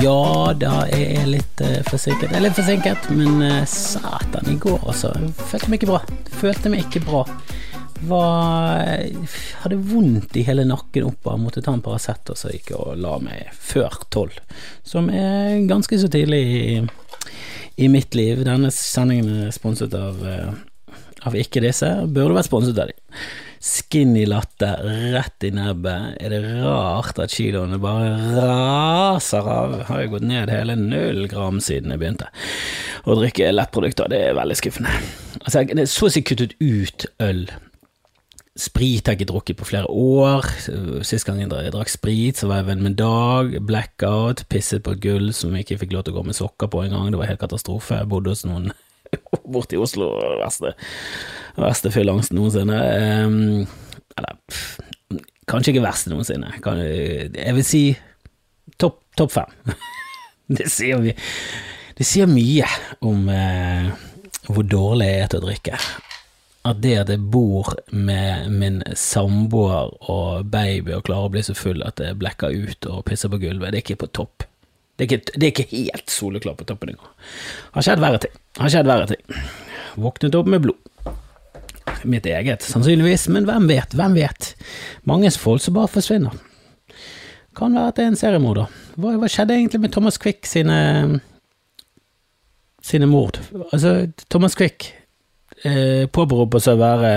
Ja da, jeg er litt uh, forsinket. Jeg er litt forsinket, men uh, satan, i går altså. Følte meg ikke bra. Følte meg ikke bra. Var, hadde vondt i hele nakken oppe, måtte ta en Paracet, og så gikk jeg og la meg før tolv. Som er ganske så tidlig i, i mitt liv. Denne sendingen er sponset av, uh, av ikke disse. Burde vært sponset av dem. Skinny latte rett i nebbet. Er det rart at kiloene bare raser av? Har jo gått ned hele null gram siden jeg begynte å drikke lettprodukter. Det er veldig skuffende. Altså, det er så å si kuttet ut øl. Sprit har jeg ikke drukket på flere år. Sist gang jeg drakk sprit, så var jeg venn med Dag. Blackout. Pisset på et gull som jeg ikke fikk lov til å gå med sokker på en gang. Det var helt katastrofe. Jeg bodde hos noen borte i Oslo. Verste, verste fylleangst noensinne. Um, eller pff, kanskje ikke verste noensinne. Kan, jeg vil si topp top fem. det, sier vi, det sier mye om eh, hvor dårlig jeg er til å drikke. At det at jeg bor med min samboer og baby og klarer å bli så full at jeg blekker ut og pisser på gulvet, det er ikke på topp. Det er ikke, det er ikke helt soleklart på toppen engang. Har skjedd verre ting. Har skjedd verre ting. Våknet opp med blod. Mitt eget, sannsynligvis, men hvem vet, hvem vet. Manges folk som bare forsvinner. Kan være at det er en seriemorder. Hva, hva skjedde egentlig med Thomas Quick sine sine mord? Altså, Thomas Quick eh, påberoper seg å være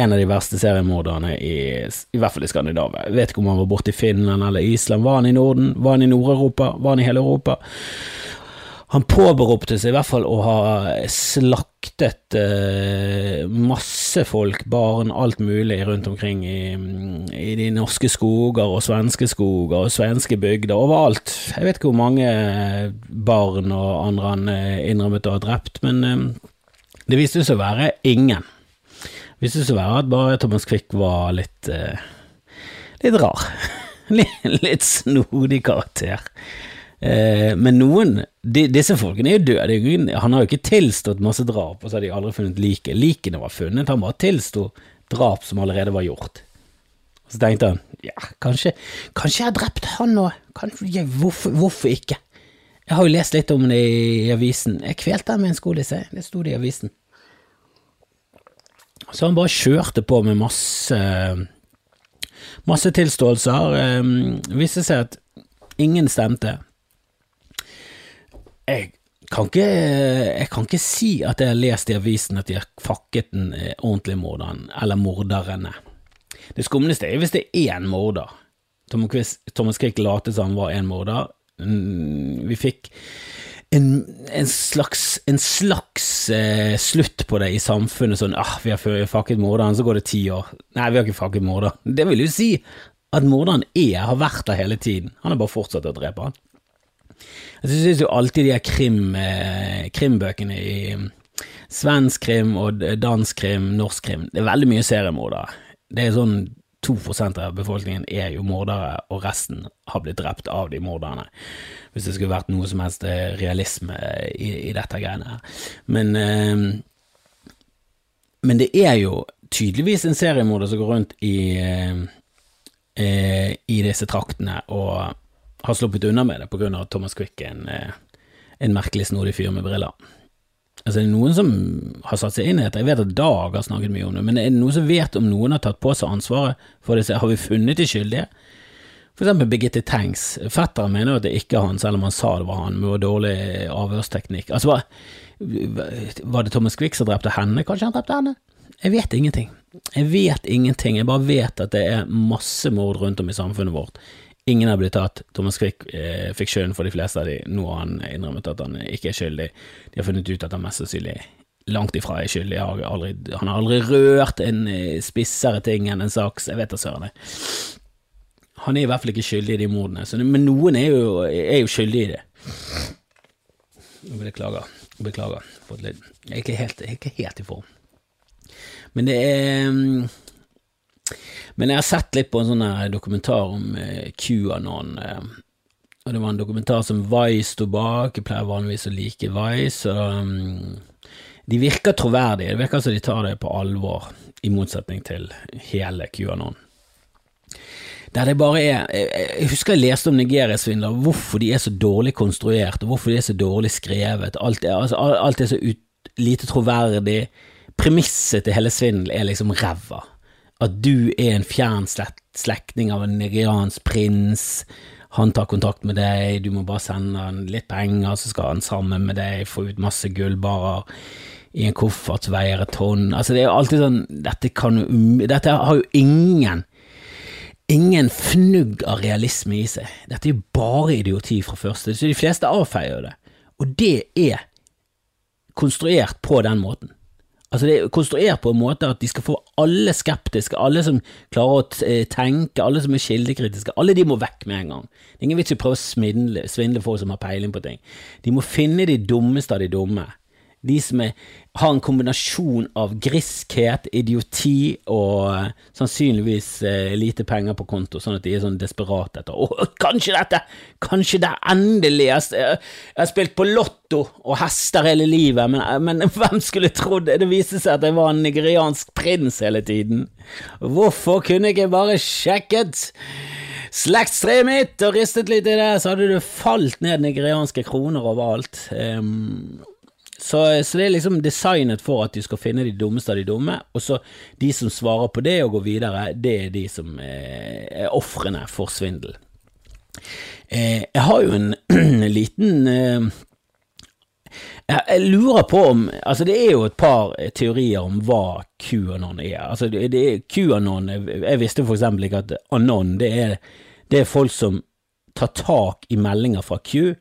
en av de verste seriemorderne i, i hvert fall i Skandinavia. Jeg vet ikke om han var borte i Finland eller Island. Var han i Norden? Var han i Nord-Europa? Var han i hele Europa? Han påberopte seg i hvert fall å ha slaktet eh, masse folk, barn, alt mulig rundt omkring i, i, de norske skoger og svenske skoger og svenske bygder, overalt. Jeg vet ikke hvor mange barn og andre han eh, innrømmet å ha drept, men eh, det viste seg å være ingen. Det viste seg å være at bare Thomas Quick var litt eh, litt rar. litt snodig karakter. Eh, men noen, de, disse folkene er jo døde. Han har jo ikke tilstått masse drap, og så har de aldri funnet liket. Likene var funnet, han bare tilsto drap som allerede var gjort. Så tenkte han ja, kanskje, kanskje jeg har drept han nå, hvorfor, hvorfor, ikke? Jeg har jo lest litt om det i avisen. Jeg kvelte han med en skolisse, det sto det i avisen. Så han bare kjørte på med masse masse tilståelser. Det viste seg at ingen stemte jeg kan, ikke, jeg kan ikke si at jeg har lest i avisen at de har fakket den eh, ordentlige morderen, eller morderne. Det skumleste er hvis det er én morder. Thomas Quick latet som han var én morder. Mm, vi fikk en, en, slags, en slags eh, slutt på det i samfunnet, sånn ah, vi har fakket morderen, så går det ti år. Nei, vi har ikke fakket morderen. Det vil jo si at morderen er, har vært der hele tiden. Han har bare fortsatt å drepe han. Jeg synes jo alltid de her krim, eh, krimbøkene i svensk krim og dansk krim, norsk krim, det er veldig mye seriemordere. Det er sånn 2 av befolkningen er jo mordere, og resten har blitt drept av de morderne. Hvis det skulle vært noe som helst eh, realisme i, i dette greiene her. Men, eh, men det er jo tydeligvis en seriemorder som går rundt i, eh, i disse traktene og har sluppet unna med det på grunn av at Thomas Quick er en, eh, en merkelig snodig fyr med briller. Altså, det er noen som har satt seg inn i dette, jeg vet at Dag har snakket mye om det, men er det noen som vet om noen har tatt på seg ansvaret for det? Har vi funnet de skyldige? For eksempel Birgitte Tengs. Fetteren mener jo at det ikke er han, selv om han sa det var han, med dårlig avhørsteknikk. Altså, var, var det Thomas Quick som drepte henne? Kanskje han drepte henne? Jeg vet ingenting. Jeg vet ingenting, jeg bare vet at det er masse mord rundt om i samfunnet vårt Ingen har blitt tatt. Thomas Quick eh, fikk skylden for de fleste av de. Nå har han innrømmet at han ikke er skyldig. De har funnet ut at han mest sannsynlig langt ifra er skyldig. Har aldri, han har aldri rørt en eh, spissere ting enn en saks. Jeg vet da søren. Han er i hvert fall ikke skyldig i de mordene, men noen er jo, er jo skyldig i det. Beklager. Beklager. Jeg er ikke helt, helt i form. Men det er mm, men jeg har sett litt på en sånn dokumentar om eh, QAnon. Eh, og det var en dokumentar som Vice sto bak. Jeg pleier vanligvis å like Vice. Og, um, de virker troverdige. Det virker som de tar det på alvor, i motsetning til hele QAnon. Der det bare er Jeg husker jeg leste om Nigeria-svindler, hvorfor de er så dårlig konstruert, og hvorfor de er så dårlig skrevet. Alt er, altså, alt er så ut, lite troverdig. Premisset til hele svindel er liksom ræva. At du er en fjern slektning av en nigeriansk prins. Han tar kontakt med deg, du må bare sende han litt penger, så skal han sammen med deg få ut masse gullbarer i en koffert som veier et tonn. Altså, det er alltid sånn Dette, kan, dette har jo ingen ingen fnugg av realisme i seg. Dette er jo bare idioti fra første, så de fleste avfeier det. Og det er konstruert på den måten. Altså Det er konstruert på en måte at de skal få alle skeptiske, alle som klarer å eh, tenke, alle som er kildekritiske, alle de må vekk med en gang. Det er ingen vits i å prøve å svindle, svindle folk som har peiling på ting. De må finne de dummeste av de dumme. De som er, har en kombinasjon av griskhet, idioti og uh, sannsynligvis eh, lite penger på konto, sånn at de er sånn desperate etter Å, kanskje dette! Kanskje det er endelig! Jeg, har spilt på lotto og hester hele livet, men, uh, men hvem skulle trodd det? Det viste seg at jeg var en nigeriansk prins hele tiden. Hvorfor kunne jeg ikke bare sjekket? slektstreet mitt og ristet litt i det, så hadde du falt ned nigerianske kroner overalt. Um, så, så, det er liksom designet for at du skal finne de dummeste av de dumme, og så de som svarer på det og går videre, det er de som eh, er ofrene for svindel. Eh, jeg har jo en liten eh, jeg lurer på om Altså, det er jo et par teorier om hva QAnon er. Altså, det, det QAnon Jeg visste for eksempel ikke at Anon, det er, det er folk som tar tak i meldinger fra Q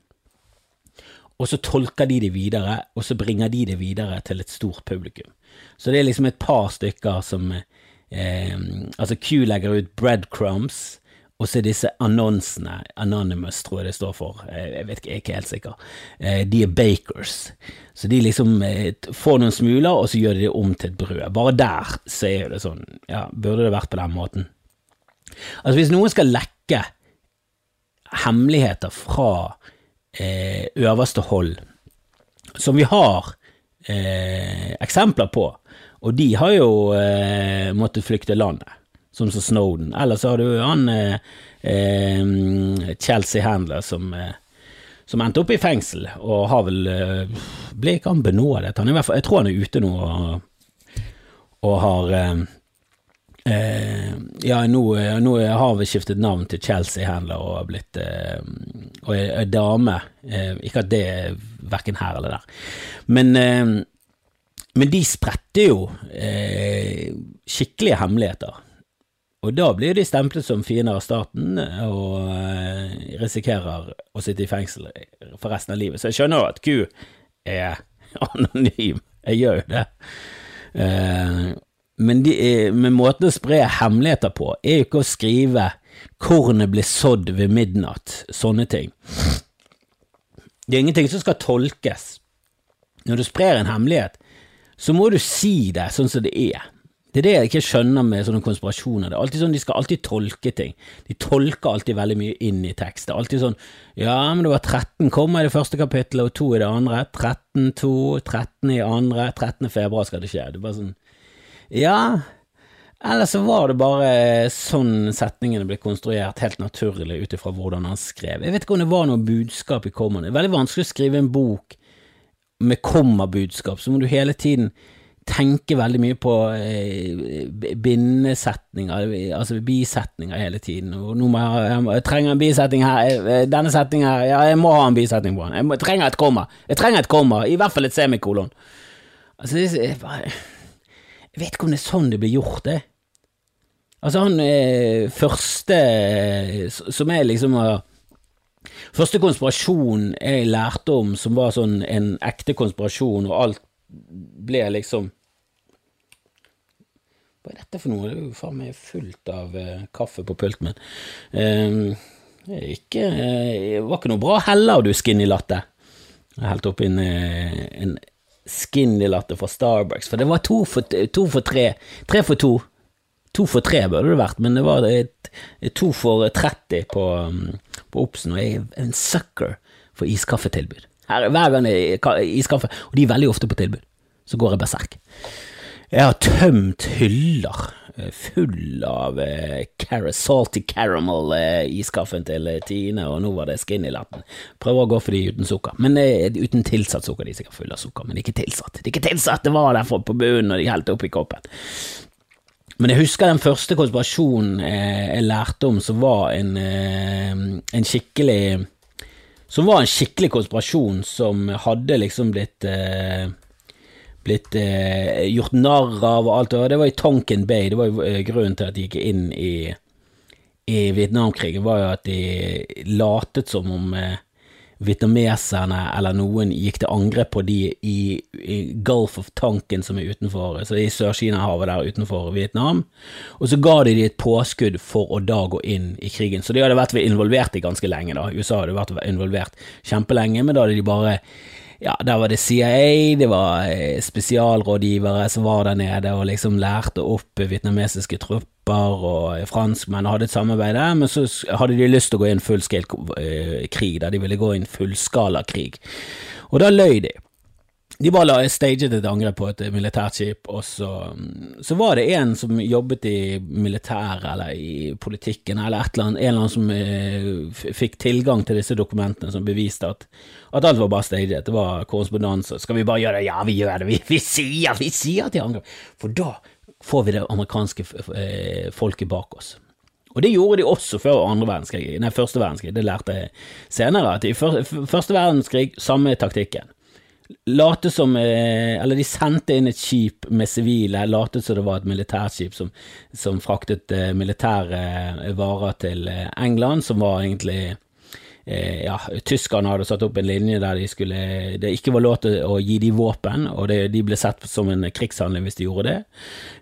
og så tolker de det videre, og så bringer de det videre til et stort publikum. Så det er liksom et par stykker som eh, Altså, Q legger ut breadcrumbs, og så er disse annonsene, Anonymous tror jeg det står for, eh, jeg vet ikke, jeg er ikke helt sikker, eh, de er bakers. Så de liksom eh, får noen smuler, og så gjør de det om til et brød. Bare der så er det sånn, ja, burde det vært på den måten. Altså, hvis noen skal lekke hemmeligheter fra eh, øverste hold, som vi har eh, eksempler på, og de har jo eh, måttet flykte landet, som så Snowden. så har du han eh, eh, Chelsea Handler som, eh, som endte opp i fengsel, og har vel Ble ikke han benådet? Jeg tror han er ute nå og, og har Eh, ja, nå, nå, har vi skiftet navn til Chelsea Handler og har blitt eh, og er, er dame. Eh, ikke at det er verken her eller der. Men, eh, men de spretter jo eh, skikkelige hemmeligheter. Og da blir de stemplet som fiender av staten og eh, risikerer å sitte i fengsel for resten av livet. Så jeg skjønner jo at Q er anonym. Jeg gjør jo det. Men, de, men måten å spre hemmeligheter på, er jo ikke å skrive 'kornet ble sådd ved midnatt', sånne ting. Det er ingenting som skal tolkes. Når du sprer en hemmelighet, så må du si det sånn som det er. Det er det jeg ikke skjønner med sånne konspirasjoner. Det er alltid sånn, De skal alltid tolke ting. De tolker alltid veldig mye inn i tekst. Det er alltid sånn Ja, men det var 13 komma i det første kapittelet og 2 i det andre. 13, 2, 13 i andre. 13. februar skal det skje. Det er bare sånn ja, eller så var det bare sånn setningene ble konstruert, helt naturlig ut ifra hvordan han skrev. Jeg vet ikke om det var noe budskap i kommene. Det er veldig vanskelig å skrive en bok med kommabudskap, så må du hele tiden tenke veldig mye på eh, bindesetninger, altså bisetninger hele tiden. Og nå må jeg, jeg, jeg trenger en bisetning her, eh, denne setningen her, ja, jeg må ha en bisetning på den. Jeg, må, jeg trenger et komma. Jeg trenger et komma, i hvert fall et semikolon. Altså, det bare jeg vet ikke om det er sånn det blir gjort, det. Altså, han eh, første som er liksom uh, Første konspirasjon jeg lærte om som var sånn en ekte konspirasjon, og alt ble liksom Hva er dette for noe? Det er jo faen meg fullt av uh, kaffe på pulten min. Uh, ikke, uh, det var ikke noe bra heller, du skinny latte. Jeg helte oppi en, en skinny latte fra Starbucks, for det var to for, to for tre. Tre for to. To for tre burde det vært, men det var et, to for 30 på, på Obsen, og jeg er en sucker for iskaffetilbud. Her, hver gang er iskaffe, og de er veldig ofte på tilbud, så går jeg berserk. Jeg har tømt hyller full av eh, salty caramel eh, til eh, Tine, og nå var det skinny latten. Prøver å gå for de uten sukker, men eh, uten tilsatt sukker. De er sikkert fulle av sukker, men ikke tilsatt. Det ikke tilsatt, det var derfor på bunnen når de helte oppi koppen. Men jeg husker den første konspirasjonen eh, jeg lærte om, som var en, eh, en skikkelig Som var en skikkelig konspirasjon som hadde liksom blitt eh, blitt eh, gjort narr av og alt. Og det var i Tonkin Bay. Det var jo eh, grunnen til at de gikk inn i, i Vietnamkrigen, var jo at de latet som om eh, vietnameserne eller noen gikk til angrep på de i, i Gulf of Tonkin, som er utenfor, så i Sør-Kina-havet der utenfor Vietnam, og så ga de de et påskudd for å da gå inn i krigen. Så de hadde vært involvert i ganske lenge, da. USA hadde vært involvert kjempelenge, men da hadde de bare ja, der var det CIA, det var eh, spesialrådgivere som var der nede og liksom lærte opp vietnamesiske trupper og franskmenn og hadde et samarbeid der, men så hadde de lyst til å gå inn fullscale eh, krig, der de ville gå inn fullskala krig. Og da løy de. De bare la staget et angrep på et militært skip, og så, så, var det en som jobbet i militæret eller i politikken eller eller annet, en eller annen som eh, fikk tilgang til disse dokumentene som beviste at, at alt var bare staget, det var korrespondanse. Skal vi bare gjøre det? Ja, vi gjør det, vi, vi sier, vi sier til angrep! For da får vi det amerikanske eh, folket bak oss. Og det gjorde de også før andre verdenskrig, nei, første verdenskrig, det lærte jeg senere, at i første verdenskrig, samme taktikken late som eh, Eller de sendte inn et skip med sivile, late som det var et militærskip som, som fraktet eh, militære eh, varer til England, som var egentlig ja, tyskerne hadde satt opp en linje der de skulle, det ikke var lov til å gi dem våpen, og det, de ble sett som en krigshandling hvis de gjorde det.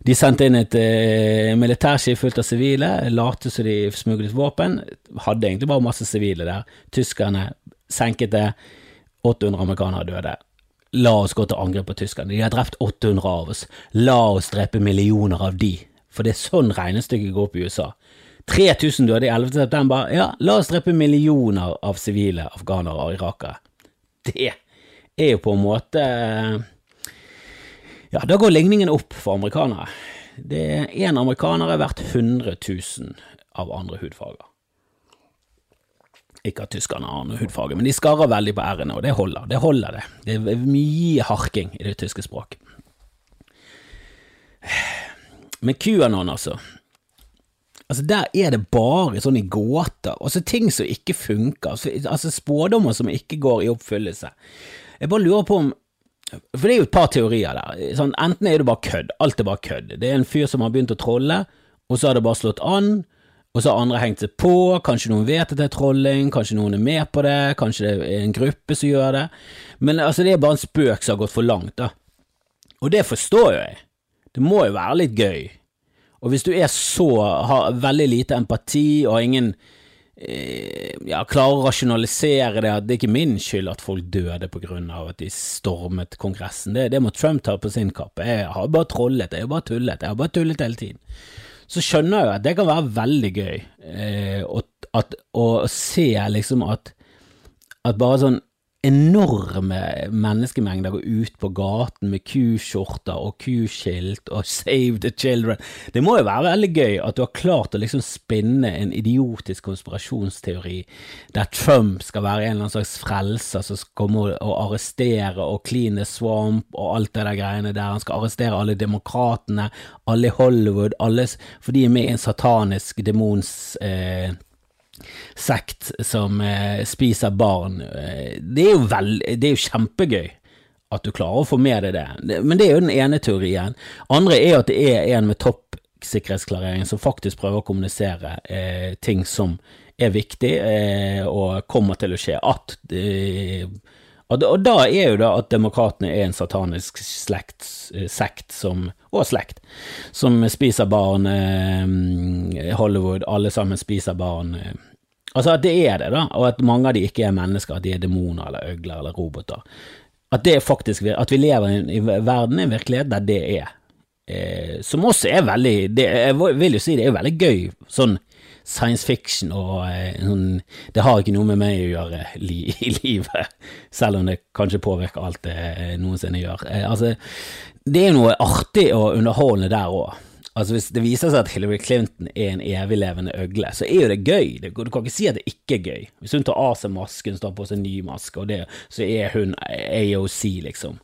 De sendte inn et eh, militærskip fullt av sivile, late som de smuglet våpen, hadde egentlig bare masse sivile der. Tyskerne senket det, 800 amerikanere døde. La oss gå til angrep på tyskerne. De har drept 800 av oss. La oss drepe millioner av de. For det er sånn regnestykket går på USA. 3000 døde i 11. september. Ja, la oss drepe millioner av sivile afghanere og irakere. Det er jo på en måte Ja, da går ligningen opp for amerikanere. Det er én amerikaner verdt 100 000 av andre hudfarger. Ikke at tyskerne har noe hudfarge, men de skarrer veldig på r-ene, og det holder. Det holder, det. Det er mye harking i det tyske språk. Men QAnon, altså. Altså Der er det bare sånne gåter, gåter, altså ting som ikke funker, altså spådommer som ikke går i oppfyllelse. Jeg bare lurer på om For det er jo et par teorier der. Sånn, enten er det bare kødd, alt er bare kødd. Det er en fyr som har begynt å trolle, og så har det bare slått an, og så har andre hengt seg på, kanskje noen vet at det er trolling, kanskje noen er med på det, kanskje det er en gruppe som gjør det, men altså det er bare en spøk som har gått for langt, da. Og det forstår jo jeg, det må jo være litt gøy, og hvis du er så, har veldig lite empati og ingen eh, ja, klarer å rasjonalisere det, at det er ikke min skyld at folk døde på grunn av at de stormet Kongressen, det, det må Trump ta på sin kappe, jeg har bare trollet, jeg har bare tullet, jeg har bare tullet hele tiden så skjønner jeg at det kan være veldig gøy eh, å, at, å se liksom at, at bare sånn enorme menneskemengder går ut på gaten med kuskjorter og kuskilt og 'Save the Children'. Det må jo være veldig gøy at du har klart å liksom spinne en idiotisk konspirasjonsteori der Trump skal være en eller annen slags frelser som skal komme og arrestere og clean the swamp og alt det der greiene der. Han skal arrestere alle demokratene, alle i Hollywood, alle, for de er med i en satanisk demons eh, sekt som eh, spiser barn. Eh, det er jo vel, det er jo kjempegøy at du klarer å få med deg det, men det er jo den ene teorien. Andre er at det er en med toppsikkerhetsklarering som faktisk prøver å kommunisere eh, ting som er viktig eh, og kommer til å skje. At eh, og, da er jo da at demokratene er en satanisk slekt, eh, sekt som, og slekt som spiser barn. Eh, Hollywood, alle sammen spiser barn. Eh, Altså at det er det, da, og at mange av de ikke er mennesker, at de er demoner eller øgler eller roboter. At det faktisk, at vi lever i verden, i en virkelighet der det er. Eh, som også er veldig det, Jeg vil jo si det er veldig gøy, sånn science fiction og eh, sånn Det har ikke noe med meg å gjøre li, i livet, selv om det kanskje påvirker alt det noensinne gjør. Eh, altså, det er noe artig og underholdende der òg. Altså Hvis det viser seg at Hillary Clinton er en eviglevende øgle, så er jo det gøy. Du kan ikke si at det ikke er gøy. Hvis hun tar av seg masken, står på seg ny maske, og det, så er hun AOC, liksom.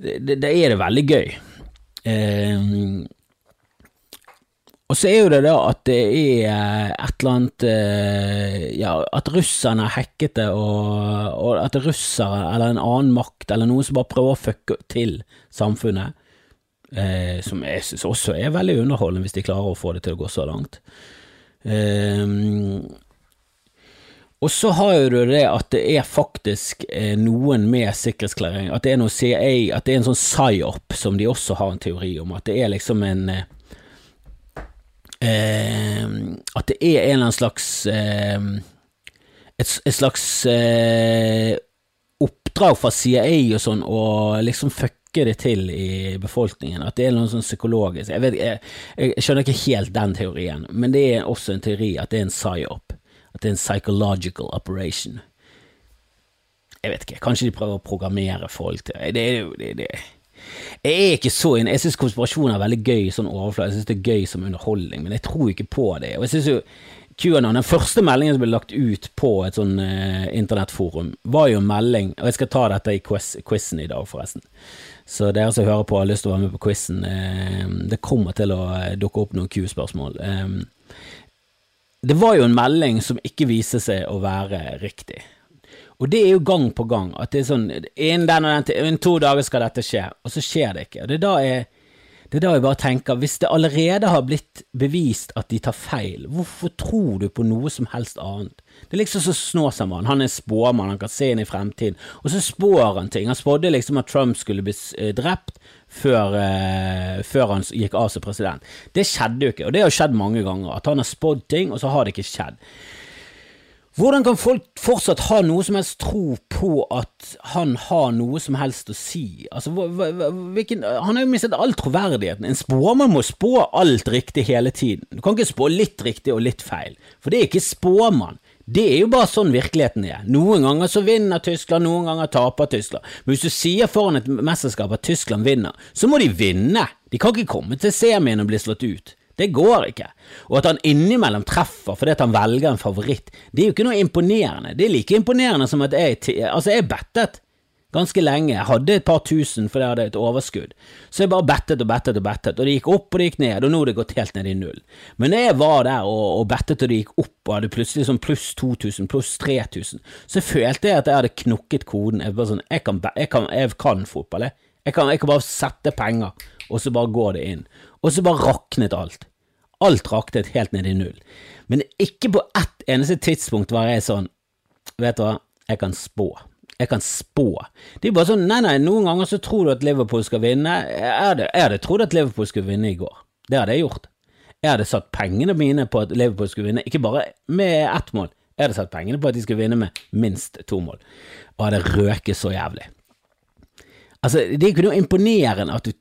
Da er det veldig gøy. Um, og så er jo det da at det er et eller annet uh, Ja, at russerne har hackete, og, og at russere eller en annen makt eller noen som bare prøver å fucke til samfunnet eh, som jeg syns også er veldig underholdende, hvis de klarer å få det til å gå så langt. Eh, og så har du det at det er faktisk eh, noen med sikkerhetsklarering, at det er noe CIA, at det er en sånn psyop som de også har en teori om, at det er liksom en eh, At det er en eller annen slags eh, et, et, slags eh, oppdrag fra CIA og sånn, å liksom fucke det til i befolkningen, at det er noe sånn psykologisk jeg, vet, jeg, jeg, skjønner ikke helt den teorien, men det er også en teori at det er en psyop, at det er en psychological operation. Jeg vet ikke, kanskje de prøver å programmere folk til det. det, det, det. Jeg er ikke så inne. jeg syns konspirasjon er veldig gøy sånn overflate, jeg syns det er gøy som underholdning, men jeg tror ikke på det. Og jeg synes jo QAnon, Den første meldingen som ble lagt ut på et sånn eh, internettforum, var jo en melding Og jeg skal ta dette i quiz, quizen i dag, forresten. Så dere som hører på har lyst til å være med på quizen, eh, det kommer til å eh, dukke opp noen Q-spørsmål. Eh, det var jo en melding som ikke viste seg å være riktig. Og det er jo gang på gang at det er sånn innen den og den innen to dager skal dette skje, og så skjer det ikke. Og det er da jeg det er da jeg bare tenker, hvis det allerede har blitt bevist at de tar feil, hvorfor tror du på noe som helst annet? Det er liksom så Snåsamann, han er spåmann, han kan se inn i fremtiden, og så spår han ting. Han spådde liksom at Trump skulle bli eh, drept før, eh, før han gikk av som president. Det skjedde jo ikke, og det har skjedd mange ganger, at han har spådd ting, og så har det ikke skjedd. Hvordan kan folk fortsatt ha noe som helst tro på at han har noe som helst å si? Altså, hvilken, han har jo mistet all troverdigheten. En spåmann må spå alt riktig hele tiden. Du kan ikke spå litt riktig og litt feil, for det er ikke spåmann. Det er jo bare sånn virkeligheten er. Noen ganger så vinner Tyskland, noen ganger taper Tyskland. Men hvis du sier foran et mesterskap at Tyskland vinner, så må de vinne. De kan ikke komme til semien og bli slått ut. Det går ikke. Og at han innimellom treffer fordi at han velger en favoritt, det er jo ikke noe imponerende. Det er like imponerende som at jeg Altså, jeg bettet ganske lenge. Jeg hadde et par tusen fordi jeg hadde et overskudd. Så jeg bare bettet og bettet og bettet, og det gikk opp og det gikk ned, og nå har det gått helt ned i null. Men når jeg var der og, og bettet og det gikk opp og hadde plutselig sånn pluss 2000, pluss 3000, så følte jeg at jeg hadde knukket koden. Jeg, bare sånn, jeg, kan, jeg, kan, jeg kan fotball, jeg. Jeg kan, jeg kan bare sette penger, og så bare går det inn. Og så bare raknet alt. Alt raknet helt ned i null. Men ikke på ett eneste tidspunkt var jeg sånn Vet du hva, jeg kan spå. Jeg kan spå. Det er bare sånn, nei, nei, noen ganger så tror du at Liverpool skal vinne. Jeg hadde, trodd at Liverpool skulle vinne i går. Det hadde jeg gjort. Jeg hadde satt pengene mine på at Liverpool skulle vinne, ikke bare med ett mål. Jeg hadde satt pengene på at de skulle vinne med minst to mål, og hadde røket så jævlig. Altså, Det er ikke noe imponerende at du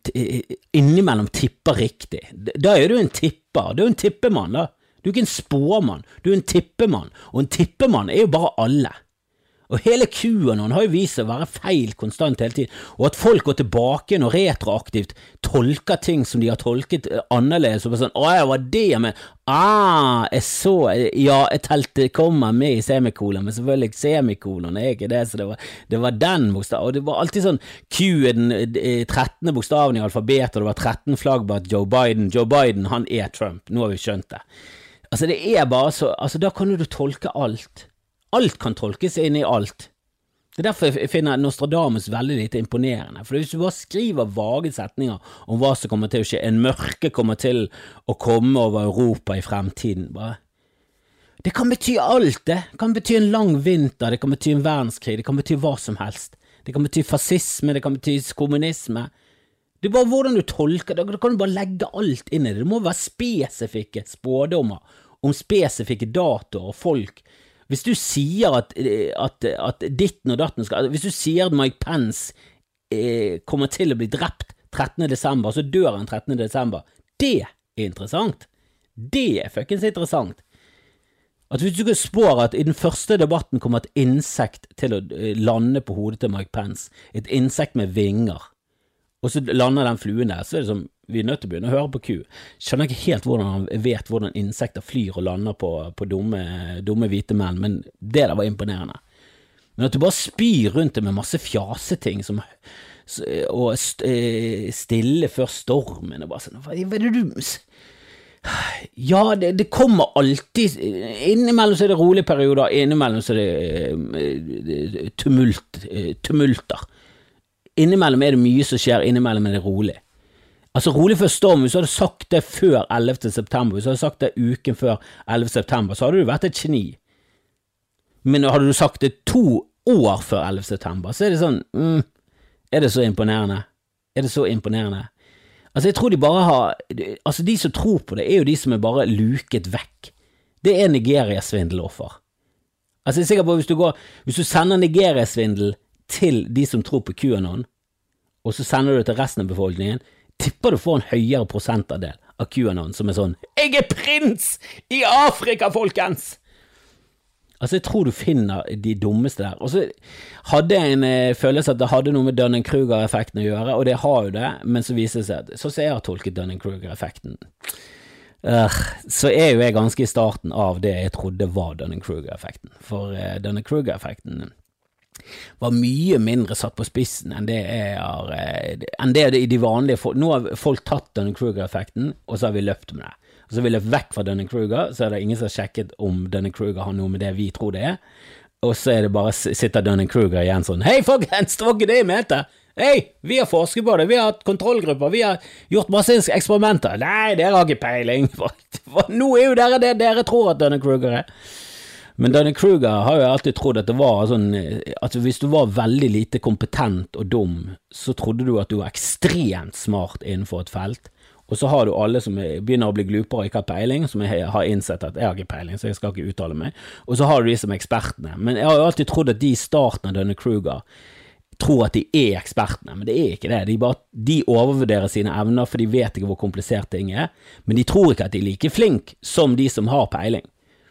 innimellom tipper riktig. Da er du en tipper. Du er en tippemann, da. Du er ikke en spåmann, du er en tippemann, og en tippemann er jo bare alle. Og hele QAnon har jo vist seg å være feil konstant hele tiden, og at folk går tilbake og retroaktivt tolker ting som de har tolket eh, annerledes, og sånn 'Å ja, var det jeg mente', Ah, jeg så Ja, jeg telte kommer med i semikolon, men selvfølgelig semikolon er ikke det, så det var, det var den bokstaven. Og det var alltid sånn Q er den 13. Eh, bokstaven i alfabetet, og det var 13 flagg bak Joe Biden Joe Biden, han er Trump. Nå har vi skjønt det. Altså, det er bare så Altså, da kan du tolke alt. Alt kan tolkes inn i alt. Det er derfor jeg finner Nostradamus veldig lite imponerende, for hvis du bare skriver vage setninger om hva som kommer til å skje, en mørke kommer til å komme over Europa i fremtiden, bare Det kan bety alt, det. Det kan bety en lang vinter, det kan bety en verdenskrig, det kan bety hva som helst. Det kan bety fascisme, det kan bety kommunisme. Det er bare hvordan du tolker det, da kan du bare legge alt inn i det. Det må være spesifikke spådommer om spesifikke datoer og folk hvis du sier at, at, at ditten og datten skal Hvis du sier at Mike Pence eh, kommer til å bli drept 13. desember, så dør han 13. desember, det er interessant. Det er fuckings interessant. At hvis du ikke spår at i den første debatten kommer et insekt til å eh, lande på hodet til Mike Pence, et insekt med vinger, og så lander den fluen der, så er det som vi er nødt til å begynne å høre på ku. Skjønner ikke helt hvordan han vet hvordan insekter flyr og lander på, på dumme, dumme, hvite menn, men det der var imponerende. Men at du bare spyr rundt det med masse fjaseting som og eh, stille før stormen og bare sånn Hva er det du Ja, det, det, kommer alltid Innimellom så er det rolige perioder, innimellom så er det eh, tumult, eh, tumulter. Innimellom er det mye som skjer, innimellom er det rolig. Altså Rolig før storm, hvis du hadde sagt det før 11. september, hvis du hadde sagt det uken før 11. september, så hadde du vært et geni. Men hadde du sagt det to år før 11. september, så er det sånn mm, Er det så imponerende? Er det så imponerende? Altså, jeg tror de bare har Altså, de som tror på det, er jo de som er bare luket vekk. Det er Nigeria-svindeloffer. Altså, jeg er sikker på hvis du går Hvis du sender Nigeria-svindel til de som tror på QAnon, og så sender du det til resten av befolkningen, tipper du får en høyere prosentandel av QAnon som er sånn 'Jeg er prins i Afrika, folkens!' Altså, jeg tror du finner de dummeste der. Og så hadde jeg en eh, følelse at det hadde noe med Dunning-Kruger-effekten å gjøre, og det har jo det, men så viser det seg at sånn som jeg har tolket Dunning-Kruger-effekten, uh, så er jo jeg ganske i starten av det jeg trodde var Dunning-Kruger-effekten. For uh, Dunning-Kruger-effekten var mye mindre satt på spissen enn det er, uh, enn det er i de vanlige Nå har folk tatt Dunning-Kruger-effekten, og så har vi løpt med det. Og så vi løpt vekk fra Dunning-Kruger, så er det ingen som har sjekket om Dunning-Kruger har noe med det vi tror det er. Og så er det bare sitter Dunning-Kruger igjen sånn Hei, folkens, det var ikke det jeg mente! Hei, vi har forsket på det, vi har hatt kontrollgrupper, vi har gjort masse eksperimenter. Nei, dere har ikke peiling. Nå er jo dere det dere tror at Dunning-Kruger er. Men Dunning-Kruger har jo alltid trodd at det var sånn at hvis du var veldig lite kompetent og dum, så trodde du at du var ekstremt smart innenfor et felt. Og så har du alle som begynner å bli glupere og ikke har peiling, som jeg har innsett at jeg har ikke peiling, så jeg skal ikke uttale meg. Og så har du de som er ekspertene. Men jeg har jo alltid trodd at de i starten av denne Kruger tror at de er ekspertene, men det er ikke det. De, bare, de overvurderer sine evner, for de vet ikke hvor komplisert ting er. Men de tror ikke at de er like flink som de som har peiling.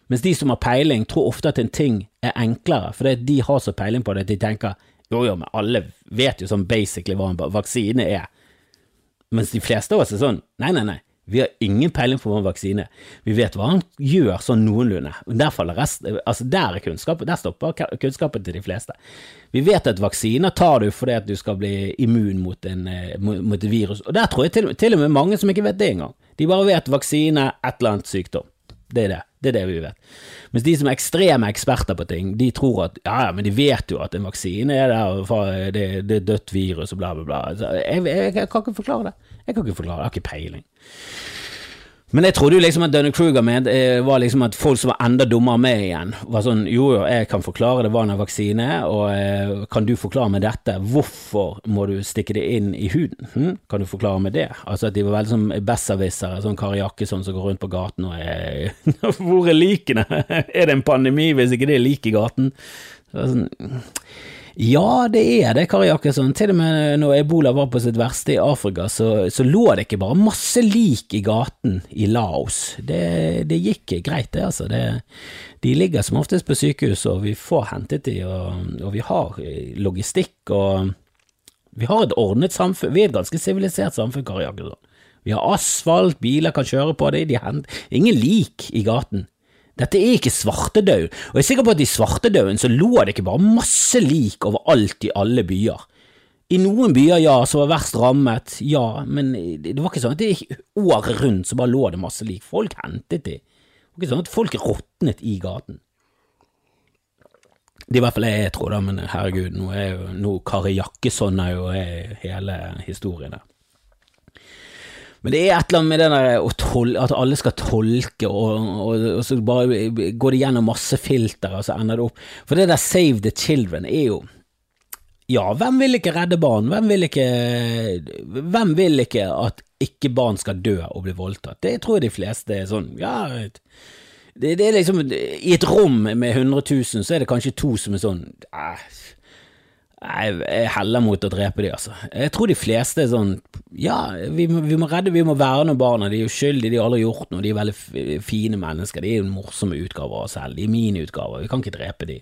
Mens de som har peiling, tror ofte at en ting er enklere, fordi de har så peiling på det at de tenker jo jo, men alle vet jo sånn basically hva en vaksine er. Mens de fleste av oss er sånn nei, nei, nei, vi har ingen peiling på hva en vaksine er. Vi vet hva han gjør sånn noenlunde. Der faller resten, altså der er kunnskapen, der stopper kunnskapen til de fleste. Vi vet at vaksiner tar du fordi at du skal bli immun mot, en, eh, mot et virus, og der tror jeg til, til og med mange som ikke vet det engang. De bare vet vaksine, et eller annet sykdom. Det er det. Det er det vi vet. Mens de som er ekstreme eksperter på ting, de tror at ja, men de vet jo at en vaksine er der, det, det er dødt virus og bla, bla, bla. Jeg, jeg, jeg, kan ikke forklare det. Jeg kan ikke forklare det, jeg har ikke peiling. Men jeg trodde jo liksom at Dunne Kruger med, eh, var liksom at folk som var enda dummere med igjen, var sånn jo jo, jeg kan forklare det var en vaksine, og eh, kan du forklare meg dette, hvorfor må du stikke det inn i huden, hm? kan du forklare meg det? Altså at de var veldig som besserwissere, sånn Kari Jakkesson som går rundt på gaten og er Hvor er likene? er det en pandemi hvis ikke det er lik i gaten? Så sånn ja, det er det, Kari Jakkesson. Til og med når ebola var på sitt verste i Afrika, så, så lå det ikke bare masse lik i gaten i Laos. Det, det gikk greit, det, altså. Det, de ligger som oftest på sykehus, og vi får hentet de, og, og vi har logistikk, og vi har et ordnet samfunn. Vi er et ganske sivilisert samfunn, Kari Jakkesson. Vi har asfalt, biler kan kjøre på det, de henter ingen lik i gaten. Dette er ikke svartedauden, og jeg er sikker på at i svartedauden så lå det ikke bare masse lik overalt i alle byer. I noen byer, ja, som var verst rammet, ja, men det var ikke sånn at det gikk året rundt så bare lå det masse lik. Folk hentet de. Det var ikke sånn at folk råtnet i gaten. Det er i hvert fall det jeg tror, da, men herregud, nå er jo Kari Jakkesson er jo hele historien der. Men det er et eller annet med det der at alle skal tolke, og, og, og, så bare går det gjennom masse filter, og så ender det opp For det der Save the Children er jo Ja, hvem vil ikke redde barn? Hvem vil ikke Hvem vil ikke at ikke barn skal dø og bli voldtatt? Det tror jeg de fleste er sånn Ja, det, det er liksom I et rom med 100 000, så er det kanskje to som er sånn eh, jeg heller mot å drepe de, altså. Jeg tror de fleste er sånn Ja, vi vi må redde, vi må verne barna. De er uskyldige, de har aldri gjort noe. De er veldig fine mennesker. De er morsomme utgaver av oss selv. De er mine utgaver. Vi kan ikke drepe de.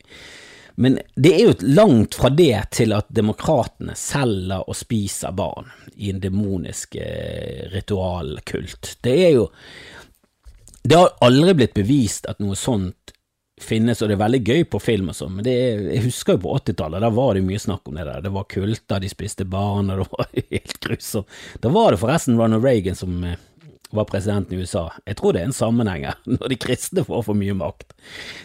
Men det er jo langt fra det til at demokratene selger og spiser barn i en demonisk eh, ritualkult. Det er jo Det har aldri blitt bevist at noe sånt finnes, og det er veldig gøy på film og sånn, men er, jeg husker jo på 80-tallet, da var det mye snakk om det der. Det var kulter, de spiste barn, og det var helt grusomt. Da var det forresten Ronald Reagan som eh, var presidenten i USA. Jeg tror det er en sammenheng her, når de kristne får for mye makt.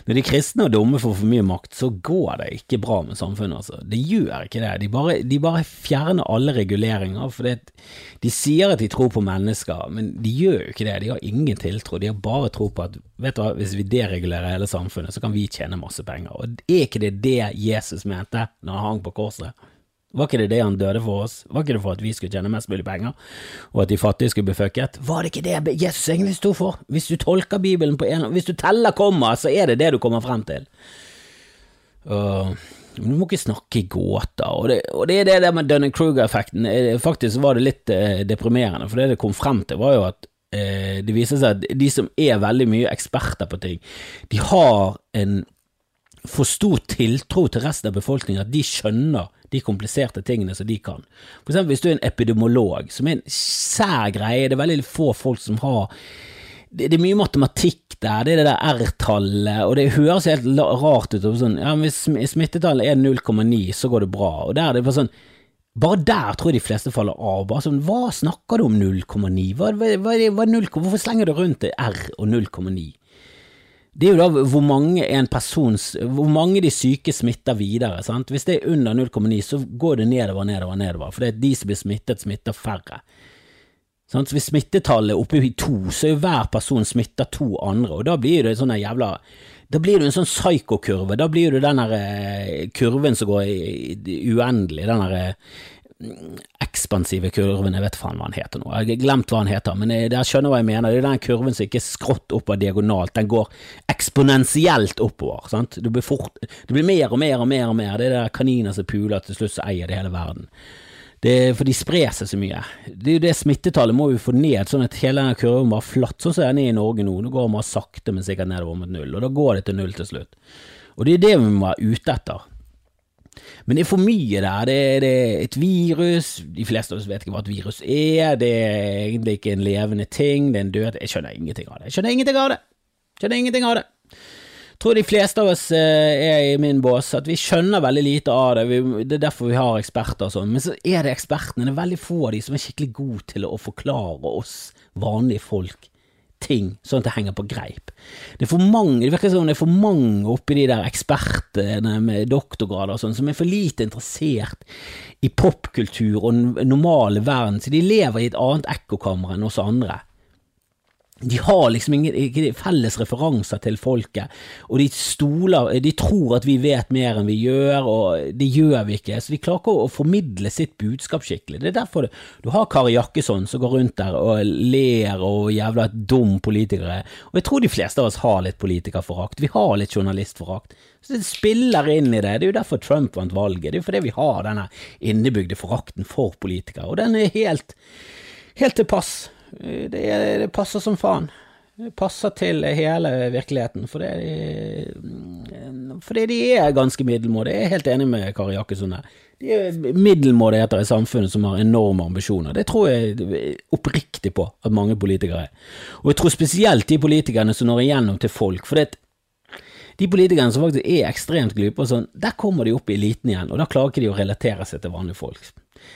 Når de kristne og dumme får for mye makt, så går det ikke bra med samfunnet, altså. Det gjør ikke det. De bare, de bare fjerner alle reguleringer, for de sier at de tror på mennesker, men de gjør jo ikke det. De har ingen tiltro. De har bare tro på at vet du hva, hvis vi deregulerer hele samfunnet, så kan vi tjene masse penger. Og er ikke det det Jesus mente når han hang på korset? Var ikke det det han døde for oss? Var ikke det for at vi skulle tjene mest mulig penger, og at de fattige skulle bli fucket? Var det ikke det Jesus egentlig sto for? Hvis du tolker Bibelen på en Hvis du teller komma, så er det det du kommer frem til. Uh, du må ikke snakke i gåter, og det, og det er det der med Dunning-Kruger-effekten. Eh, faktisk var det litt eh, deprimerende, for det det kom frem til, var jo at eh, det viser seg at de som er veldig mye eksperter på ting, de har en for stor tiltro til resten av befolkningen at de skjønner de kompliserte tingene som de kan. For eksempel hvis du er en epidemiolog, som er en sær greie, det er veldig få folk som har det, er mye matematikk der, det er det der R-tallet, og det høres helt rart ut. Sånn, ja, Hvis smittetallet er 0,9, så går det bra. Og der er det bare sånn bare der tror jeg de fleste faller av. Bare sånn, Hva snakker du om 0,9? Hvorfor slenger du rundt R og 0,9? Det er jo da hvor mange, en persons, hvor mange de syke smitter videre. Sant? Hvis det er under 0,9, så går det nedover, nedover, nedover. For det er de som blir smittet, smitter færre. Sant? Så hvis smittetallet er oppe i to, så er jo hver person smitter to andre, og da blir det sånn jævla da blir det en sånn psykokurve. Da blir det den eh, kurven som går uendelig, den eh, ekspansive kurven, jeg vet faen hva han heter nå, jeg har glemt hva han heter, men jeg skjønner hva jeg mener, det er den kurven som ikke er skrått oppover diagonalt, den går eksponentielt oppover, sant, det blir, fort, det blir mer og mer og mer og mer, det er der kaniner som puler til slutt så eier det hele verden. Det, for de sprer seg så mye. Det er jo det Smittetallet må vi få ned, sånn at hele denne kurven var flatt, sånn som den er i Norge nå. Nå går den bare sakte, men sikkert nedover mot null, og da går det til null til slutt. Og det er det vi må være ute etter. Men det er for mye der. Det, det, er et virus. De fleste av oss vet ikke hva et virus er. Det er egentlig ikke en levende ting. Det er en død Jeg skjønner ingenting av det. Jeg skjønner ingenting av det. Jeg skjønner ingenting av det. Jeg tror de fleste av oss eh, er i min bås, at vi skjønner veldig lite av det. det er derfor vi har eksperter og sånn. Men så er det ekspertene. Det er veldig få av de som er skikkelig gode til å forklare oss vanlige folk ting, sånn at det henger på greip. Det mange, det virker som det er for mange oppi de der ekspertene med doktorgrader og sånn, som er for lite interessert i popkultur og den normale verden, så de lever i et annet ekkokammer enn oss andre de har liksom ingen, felles referanser til folket, og de stoler De tror at vi vet mer enn vi gjør, og det gjør vi ikke. Så de klarer ikke å formidle sitt budskap skikkelig. Det er derfor det, du har Kari Jakkesson som går rundt der og ler og jævla dum politikere. Og jeg tror de fleste av oss har litt politikerforakt. Vi har litt journalistforakt. Så det spiller inn i det. Det er jo derfor Trump vant valget. Det er jo fordi vi har denne innebygde forakten for politikere, og den er helt, helt til pass. Det, det, passer som faen. Det passer til hele virkeligheten, fordi de, fordi de er ganske middelmådige. Jeg er helt enig med Kari Jakkesson her. De er middelmådigheter i samfunnet som har enorme ambisjoner. Det tror jeg oppriktig på at mange politikere er. Og jeg tror spesielt de politikerne som når igjennom til folk. For det, de politikerne som faktisk er ekstremt glupe, sånn, der kommer de opp i eliten igjen, og da klarer ikke de å relatere seg til vanlige folk.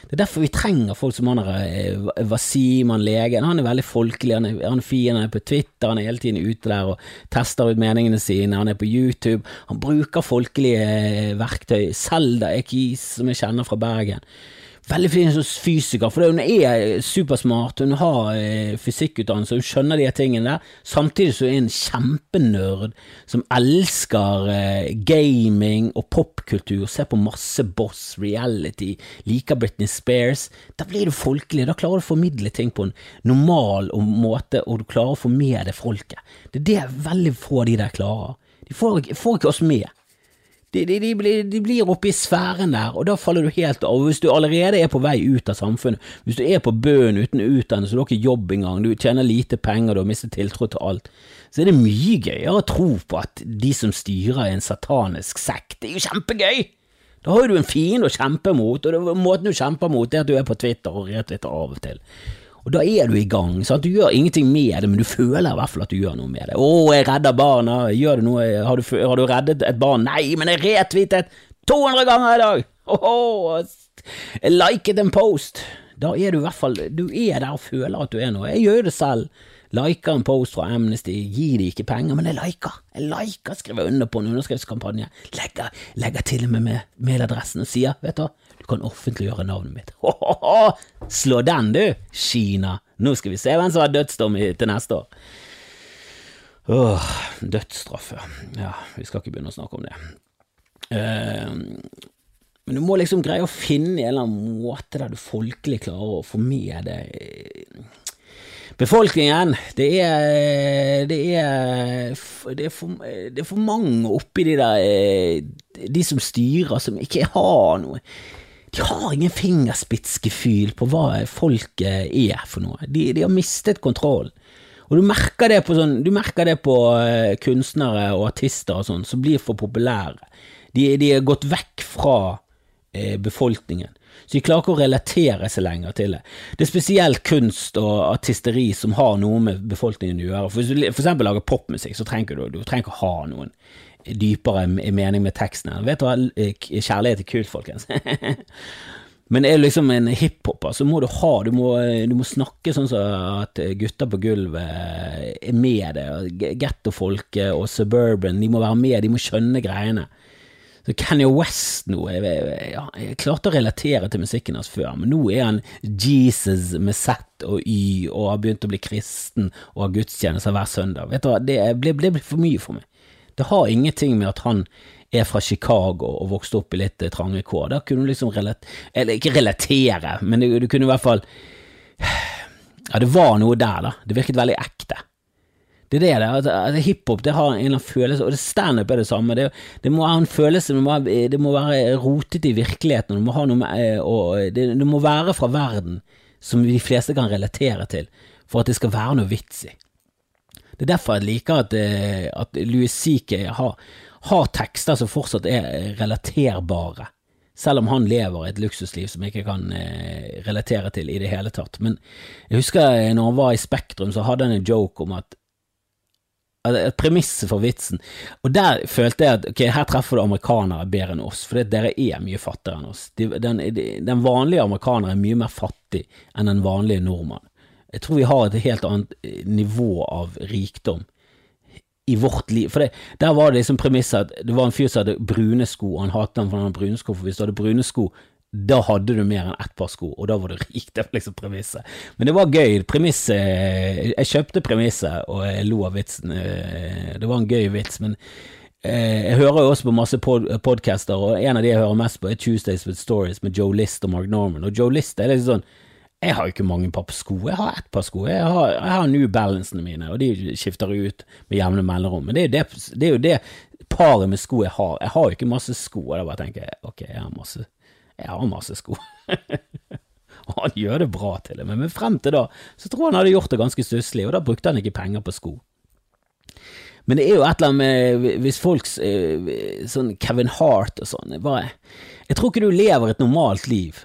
Det er derfor vi trenger folk som han der Wasim, han legen. Han er veldig folkelig, han er, han er fin, han er på Twitter, han er hele tiden ute der og tester ut meningene sine, han er på YouTube. Han bruker folkelige eh, verktøy. Selda Ekis, som jeg kjenner fra Bergen veldig flink fysiker, for hun er supersmart, hun har eh, fysikkutdannelse, hun skjønner de tingene der, samtidig så er hun en kjempenerd som elsker eh, gaming og popkultur, ser på masse Boss, reality, liker Britney Spears. Da blir du folkelig, da klarer du å formidle ting på en normal måte, og du klarer å få med deg folket. Det er det veldig få av de der klarer. De får, får ikke oss med. De, de, de, blir, de blir oppe i sfæren der, og da faller du helt av. Hvis du allerede er på vei ut av samfunnet, hvis du er på bøen uten utdannelse, du har ikke jobb engang, du tjener lite penger, du har mistet tiltro til alt, så er det mye gøyere å tro på at de som styrer en satanisk sekt, det er jo kjempegøy! Da har du en fiende å kjempe mot, og måten du kjemper mot, er at du er på Twitter og retwitter av og til. Og da er du i gang. sant? Du gjør ingenting med det, men du føler i hvert fall at du gjør noe med det. 'Å, jeg redder barna', gjør du noe, har du, har du reddet et barn? Nei, men jeg retweetet 200 ganger i dag! Oh, jeg liket en post. Da er du i hvert fall Du er der og føler at du er noe. Jeg gjør det selv. Liker en post fra Amnesty, gir de ikke penger, men jeg liker. Jeg liker, skriver under på en underskriftskampanje, legger, legger til og med med mailadressen og sier, vet du, du kan offentliggjøre navnet mitt. Ho, ho, ho. Slå den, du, Kina. Nå skal vi se hvem som har dødsdom til neste år. Åh, dødsstraff, ja. Vi skal ikke begynne å snakke om det. Uh, men du må liksom greie å finne en eller annen måte der du folkelig klarer å få med deg befolkningen. Det er, det er, det er, for, det er for mange oppi de der eh, De som styrer, som ikke har noe De har ingen fingerspitzgefühl på hva folket er for noe. De, de har mistet kontroll. Og du merker det på, sånn, merker det på eh, kunstnere og artister og sånn, som blir for populære. De, de er gått vekk fra eh, befolkningen. Så de klarer ikke å relatere seg lenger til det. Det er spesielt kunst og artisteri som har noe med befolkningen å gjøre. For Hvis du for lager popmusikk, så trenger du, du trenger ikke ha noen dypere mening med teksten. Vet du hva, kjærlighet er kult, folkens. Men er du liksom en hiphoper, så må du ha du må, du må, snakke sånn som at gutter på gulvet er med det. Gettofolket og suburban, de må være med, de må skjønne greiene. Så Kanye West nå jeg, jeg, jeg, jeg klarte å relatere til musikken hans før, men nå er han Jesus med Z og Y og har begynt å bli kristen og har gudstjenester hver søndag. Vet du hva, Det ble, ble, for mye for meg. Det har ingenting med at han er fra Chicago og vokste opp i litt eh, trange kår. Da kunne du liksom relatere Eller ikke relatere, men du, du kunne i hvert fall Ja, det var noe der, da. Det virket veldig ekte. Det er det. Altså, altså, Hiphop det har en eller annen følelse, og standup er det samme. Det, det, må ha en følelse, det må, det må være rotet i virkeligheten. Det må, med, eh, og det, det, må være fra verden som de fleste kan relatere til, for at det skal være noe vits i. Det er derfor jeg liker at, eh, at Louis C.K. Har, har tekster som fortsatt er relaterbare selv om han lever et luksusliv som jeg ikke kan eh, relatere til i det hele tatt. Men jeg husker når han var i Spektrum, så hadde han en joke om at et premiss for vitsen. Og der følte jeg at ok, her treffer du amerikanere bedre enn oss, for dere er mye fattigere enn oss. Den, den vanlige amerikaner er mye mer fattig enn den vanlige nordmann. Jeg tror vi har et helt annet eh, nivå av rikdom i vårt liv. For det, der var det liksom premisset at det var en fyr som hadde brune sko, og han hatet den for han hadde brune sko, for hvis du hadde brune sko, da hadde du mer enn ett par sko, og da var du rik. Det var liksom premisset. Men det var gøy. Premisset Jeg kjøpte premisset, og jeg lo av vitsen. Eh, det var en gøy vits, men eh, jeg hører jo også på masse pod podcaster, og en av de jeg hører mest på, er Tuesdays with Stories med Joe List og Mark Norman. Og Joe List er liksom sånn jeg har jo ikke mange par sko, jeg har ett par sko. Jeg har, jeg har New Balancene mine, og de skifter ut med jevne mellomrom. Men det er, det, det er jo det paret med sko jeg har. Jeg har jo ikke masse sko, og da bare tenker jeg ok, jeg har masse jeg har masse sko. og han gjør det bra til det, men frem til da så tror jeg han hadde gjort det ganske stusslig, og da brukte han ikke penger på sko. Men det er jo et eller annet med hvis folk eh, Sånn Kevin Hart og sånn Jeg tror ikke du lever et normalt liv.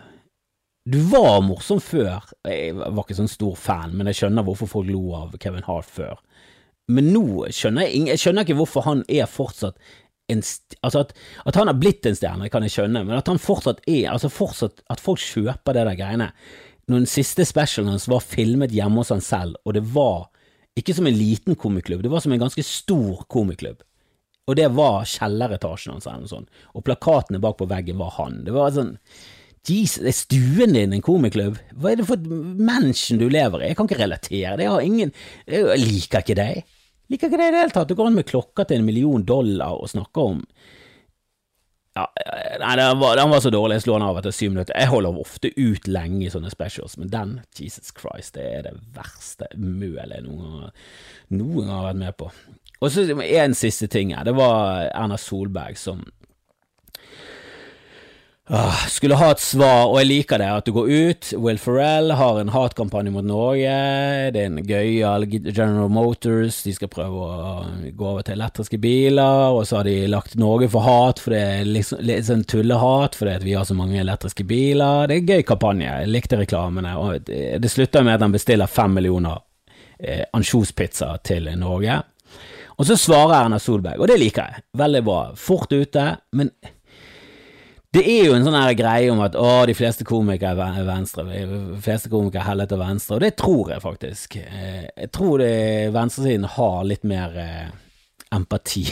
Du var morsom før. Jeg var ikke sånn stor fan, men jeg skjønner hvorfor folk lo av Kevin Hart før. Men nå skjønner jeg, jeg skjønner ikke hvorfor han er fortsatt en Altså at, at, han har blitt en stjerne, kan jeg skjønne, men at han fortsatt er Altså fortsatt At folk kjøper det der greiene. Når den siste specialen hans var filmet hjemme hos han selv, og det var ikke som en liten komiklubb, det var som en ganske stor komiklubb. Og det var kjelleretasjen hans eller noe sånt. Og plakatene bak på veggen var han. Det var sånn Jesus, er stuen din en komiklubb? Hva er det for et menneske du lever i? Jeg kan ikke relatere, det. har ingen Jeg liker ikke deg. Liker ikke deg i det hele tatt. Du går an med klokka til en million dollar og snakker om ja, Nei, den var, den var, så dårlig, jeg slo den av etter syv minutter. Jeg holder ofte ut lenge i sånne specials, men den, Jesus Christ, det er det verste mølet jeg noen noen gang har vært med på. Og så en siste ting her, det var Erna Solberg som Åh, skulle ha et svar, og jeg liker det, at du går ut. Will Ferrell har en hatkampanje mot Norge. Det er en gøyal General Motors. De skal prøve å gå over til elektriske biler. Og så har de lagt Norge for hat, for det er liksom, litt sånn tullehat fordi vi har så mange elektriske biler. Det er en gøy kampanje. Jeg likte reklamene. Og det slutter med at han bestiller fem millioner eh, ansjospizza til Norge. Og så svarer Erna Solberg, og det liker jeg. Veldig bra. Fort ute, men det er jo en sånn greie om at å, de fleste komikere er venstre, de fleste komikere heller til venstre, og det tror jeg faktisk. Eh, jeg tror det venstresiden har litt mer eh, empati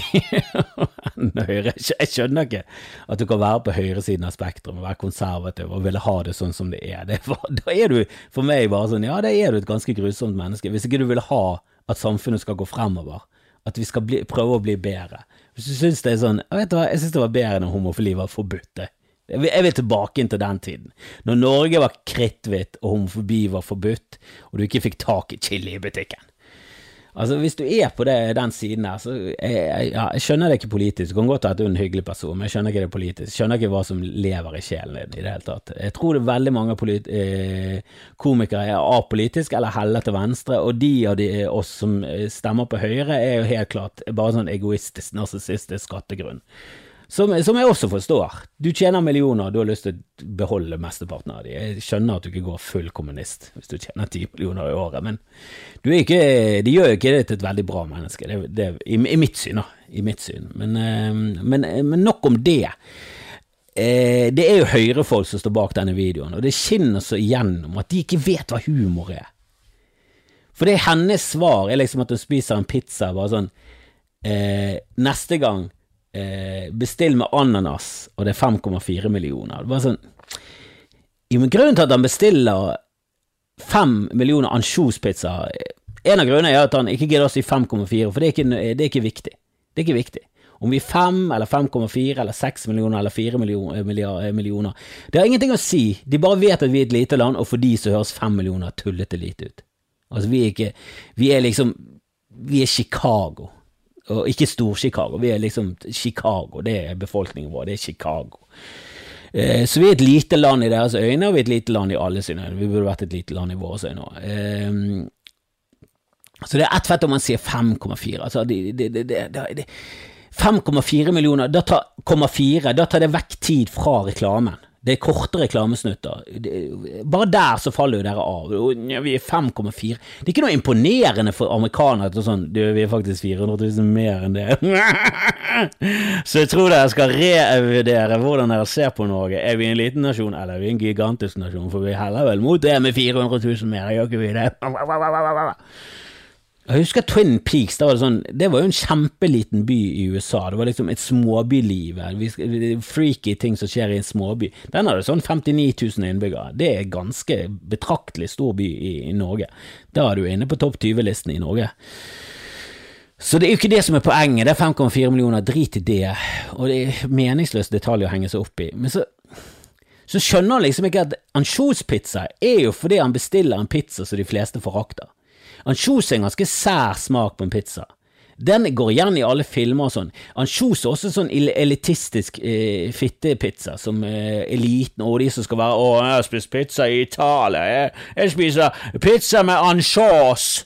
enn høyre. Jeg skjønner ikke at du kan være på høyresiden av spektrum og være konservativ og ville ha det sånn som det er. Det var, da er du for meg bare sånn, ja, da er du et ganske grusomt menneske. Hvis ikke du vil ha at samfunnet skal gå fremover, at vi skal bli, prøve å bli bedre hvis du syns det er sånn Vet du hva, jeg syns det var bedre når homofili var forbudt. det. jeg vil tilbake inn til den tiden. Når Norge var kritthvitt og homofobi var forbudt, og du ikke fikk tak i chili i butikken. Altså, Hvis du er på det, den siden der, så jeg, jeg, jeg skjønner det ikke politisk. Du kan godt at du er en hyggelig person, men jeg skjønner ikke det politisk. Jeg skjønner ikke hva som lever i sjelen din i det hele tatt. Jeg tror det er veldig mange eh, komikere er apolitiske eller heller til venstre, og de av de, oss som eh, stemmer på Høyre, er jo helt klart bare sånn egoistisk, narsissistisk skattegrunn. Som, som, jeg også forstår. Du tjener millioner, du har lyst til å beholde mesteparten av de. Jeg skjønner at du ikke går full kommunist hvis du tjener ti millioner i året, men ikke, de gjør jo ikke det til et veldig bra menneske, det, det, i, i, mitt syn, da. I mitt syn. Men, eh, men, men nok om det. Eh, det er jo høyrefolk som står bak denne videoen, og det skinner så igjennom at de ikke vet hva humor er. For det er hennes svar er liksom at hun spiser en pizza bare sånn eh, Neste gang eh, bestill med ananas, og det er 5,4 millioner. Det var sånn jo, men Grunnen til at han bestiller 5 millioner ansjospizza En av grunnene er at han ikke gidder å si 5,4, for det er, ikke, det er ikke viktig. Det er ikke viktig. Om vi er 5 eller 5,4 eller 6 millioner eller 4 millioner, eh, millioner Det har ingenting å si. De bare vet at vi er et lite land, og for de så høres 5 millioner tullete lite ut. Altså, vi er ikke Vi er liksom Vi er Chicago. Og ikke Stor-Chicago, vi er liksom Chicago, det er befolkningen vår, det er Chicago. Eh, så vi er et lite land i deres øyne, og vi er et lite land i alle sine øyne. Vi burde vært et lite land i våre øyne òg. Eh, så det er ett fett om man sier 5,4. Altså, det, det, det, 5,4 millioner, da tar, 4, da tar det vekk tid fra reklamen. Det er korte reklamesnutter. Bare der så faller jo dere av. Vi er 5,4. Det er ikke noe imponerende for amerikanere at sånn, du, vi er faktisk 400 000 mer enn det. så jeg tror dere skal revurdere hvordan dere ser på Norge. Er vi en liten nasjon, eller er vi en gigantisk nasjon? For vi heller vel mot det med 400 000 mer, gjør ikke vi det? Jeg husker Twin Peaks. Det var, sånn, det var jo en kjempeliten by i USA. Det var liksom et småbyliv. Freaky ting som skjer i en småby. Den hadde sånn 59 000 innbyggere. Det er ganske betraktelig stor by i, i Norge. Da er du inne på topp 20-listen i Norge. Så det er jo ikke det som er poenget. Det er 5,4 millioner. Drit i det. Og det er meningsløse detaljer å henge seg opp i. Men så så skjønner han liksom ikke at ansjospizza er jo fordi han bestiller en pizza som de fleste forakter. Ansjos er en ganske sær smak på en pizza. Den går igjen i alle filmer og sånn. Ansjos er også sånn elitistisk eh, fittepizza, som eh, eliten og de som skal være 'Å, jeg har spist pizza i Italia. Jeg, jeg spiser pizza med ansjos'.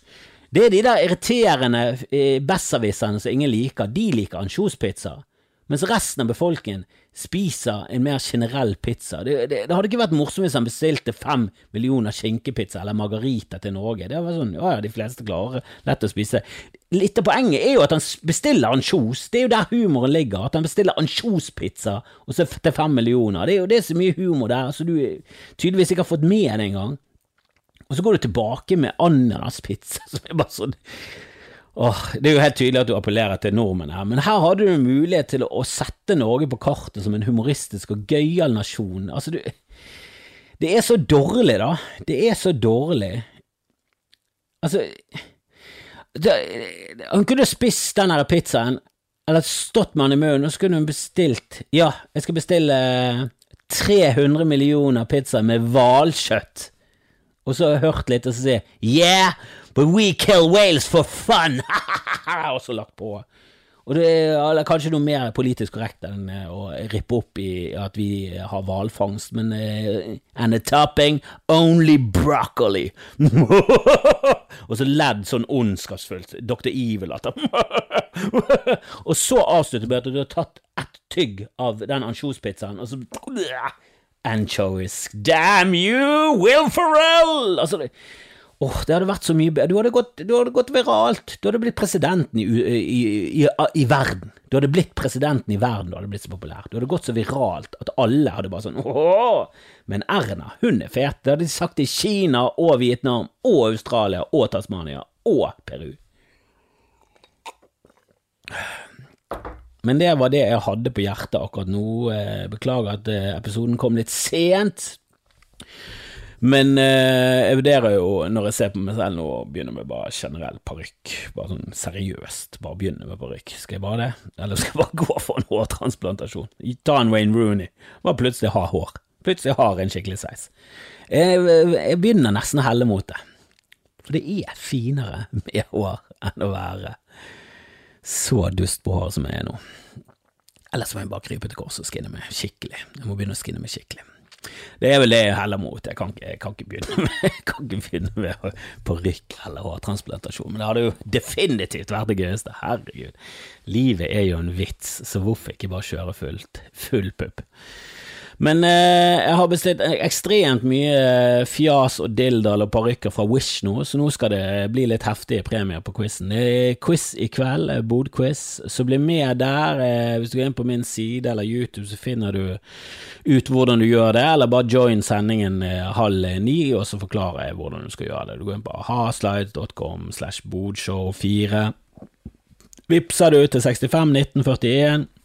Det er de der irriterende eh, besserwisserne som ingen liker. De liker ansjospizza. Mens resten av befolkningen spiser en mer generell pizza. Det, det, det hadde ikke vært morsomt hvis han bestilte fem millioner skinkepizza eller margarita til Norge. Det var sånn, ja, ja, de fleste klarer lett å spise. Litt av poenget er jo at han bestiller ansjos. Det er jo der humoren ligger. At han bestiller ansjospizza til fem millioner. Det er jo det så mye humor der, så du tydeligvis ikke har fått med deg engang. Og så går du tilbake med ananaspizza, som er bare sånn Åh, det er jo helt tydelig at du appellerer til nordmenn her, men her hadde du mulighet til å sette Norge på kartet som en humoristisk og gøyal nasjon. Altså, du Det er så dårlig, da. Det er så dårlig. Altså det, Han kunne spist den der pizzaen, eller stått med den i munnen, og så kunne hun bestilt Ja, jeg skal bestille 300 millioner pizzaer med hvalkjøtt, og så hørt litt og så si yeah! But we kill whales for fun! og så lagt på. Og det er kanskje noe mer politisk korrekt enn eh, å rippe opp i at vi har hvalfangst, men uh, And a topping, only broccoli. og så ledd sånn ondskapsfullt. Dr. Evil at Og så avslutter vi at du har tatt ett tygg av den ansjospizzaen, og så Anchovies. Damn you, Will Ferrell! Altså, Åh, det hadde vært så mye bedre. Du hadde gått, du hadde gått viralt. Du hadde blitt presidenten i, i, i, i, verden. Du hadde blitt presidenten i verden, du hadde blitt så populær. Du hadde gått så viralt at alle hadde bare sånn åh! Men Erna, hun er fet. Det hadde de sagt i Kina og Vietnam og Australia og Tasmania og Peru. Men det var det jeg hadde på hjertet akkurat nå. Eh, beklager at eh, episoden kom litt sent. Men eh, jeg vurderer jo, når jeg ser på meg selv nå, å begynne med bare generell parykk. Bare sånn seriøst, bare begynne med parykk. Skal jeg bare det? Eller skal jeg bare gå for en hårtransplantasjon? Ta en Wayne Rooney. Bare plutselig ha hår. Plutselig har en skikkelig sveis. Jeg, jeg begynner nesten å helle mot det. For det er finere med hår enn å være så dust på håret som jeg er nå. Eller så må jeg bare krype til korset og skinne meg skikkelig. Jeg må begynne å skinne meg skikkelig. Det er vel det jeg heller mot. Jeg kan ikke, jeg kan ikke begynne med, kan ikke begynne med parykk eller hårtransplantasjon, men det hadde jo definitivt vært det gøyeste. Herregud. Livet er jo en vits, så hvorfor ikke bare kjøre fullt, full pupp? Men eh, jeg har bestilt ekstremt mye eh, fjas og dildal og parykker fra Wish nå, så nå skal det bli litt heftige premier på quizen. Det er quiz i kveld, eh, bodquiz, så bli med der. Eh, hvis du går inn på min side eller YouTube, så finner du ut hvordan du gjør det, eller bare join sendingen halv ni, og så forklarer jeg hvordan du skal gjøre det. Du går inn på haslides.com slash bodshow4. Vipser du til 65 1941 Eh,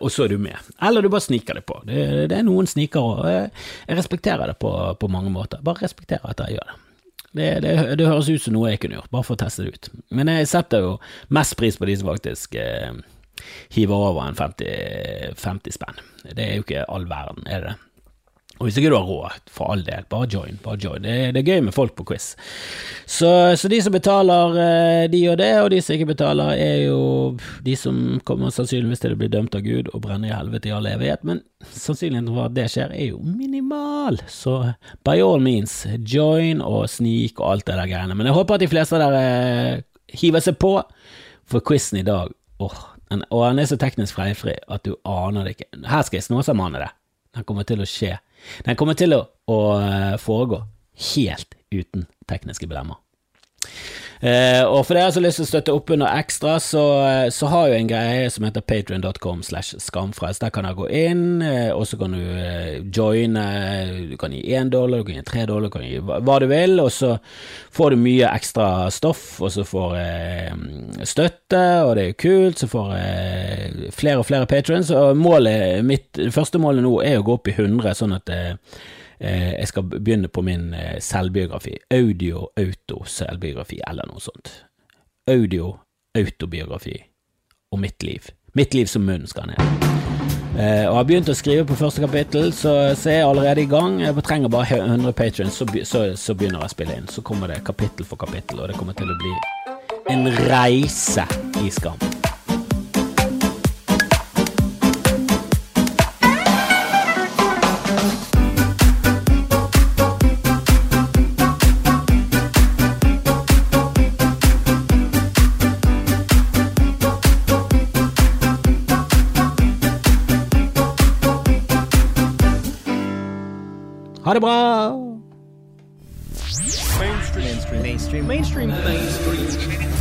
og så er du med. Eller du bare sniker det på. Det, det er noen snikere, og jeg respekterer det på, på, mange måter. Bare respekterer at jeg gjør det. Det, det. det, høres ut som noe jeg kunne gjort, bare for å teste det ut. Men jeg setter jo mest pris på de som faktisk eh, hiver over en 50, 50 spenn. Det er jo ikke all verden, er det det? Og hvis ikke du har råd, for all del, bare join. Bare join. Det, det, er gøy med folk på quiz. Så, så, de som betaler, eh, de gjør det, og de som ikke betaler, er jo de som kommer sannsynligvis til å bli dømt av Gud og brenne i helvete i all evighet, men sannsynligheten for at det skjer, er jo minimal. Så by all means, join og snik og alt det der greiene. Men jeg håper at de fleste av dere eh, hiver seg på for quizen i dag. Åh, og han er så teknisk freifri at du aner det ikke. Her skal jeg snåsamane det. Den kommer til å skje den kommer til å, å foregå helt uten tekniske blemmer. Eh, og for dere som har lyst til å støtte opp under ekstra, så, eh, så har jo en greie som heter patrion.com slash skamfrelst. Der kan dere gå inn, eh, og så kan du eh, joine. Du kan gi én dollar, du kan gi tre dollar, du kan gi hva, du vil, og så får du mye ekstra stoff, og så får eh, støtte, og det er kult, så får jeg flere og flere patrions, og målet mitt, det første målet nå er å gå opp i 100, sånn at Eh, jeg skal begynne på min eh, selvbiografi. Audio-auto-selvbiografi, eller noe sånt. Audio-autobiografi om mitt liv. Mitt liv som munn skal ned. Uh, og har begynt å skrive på første kapittel, så, så er jeg allerede i gang. Jeg trenger bare 100 patrions, så, så, så, begynner jeg å spille inn. Så kommer det kapittel for kapittel, og det kommer til å bli en reise i skam. Ha det bra! Mainstream. Mainstream. Mainstream. Mainstream. Mainstream.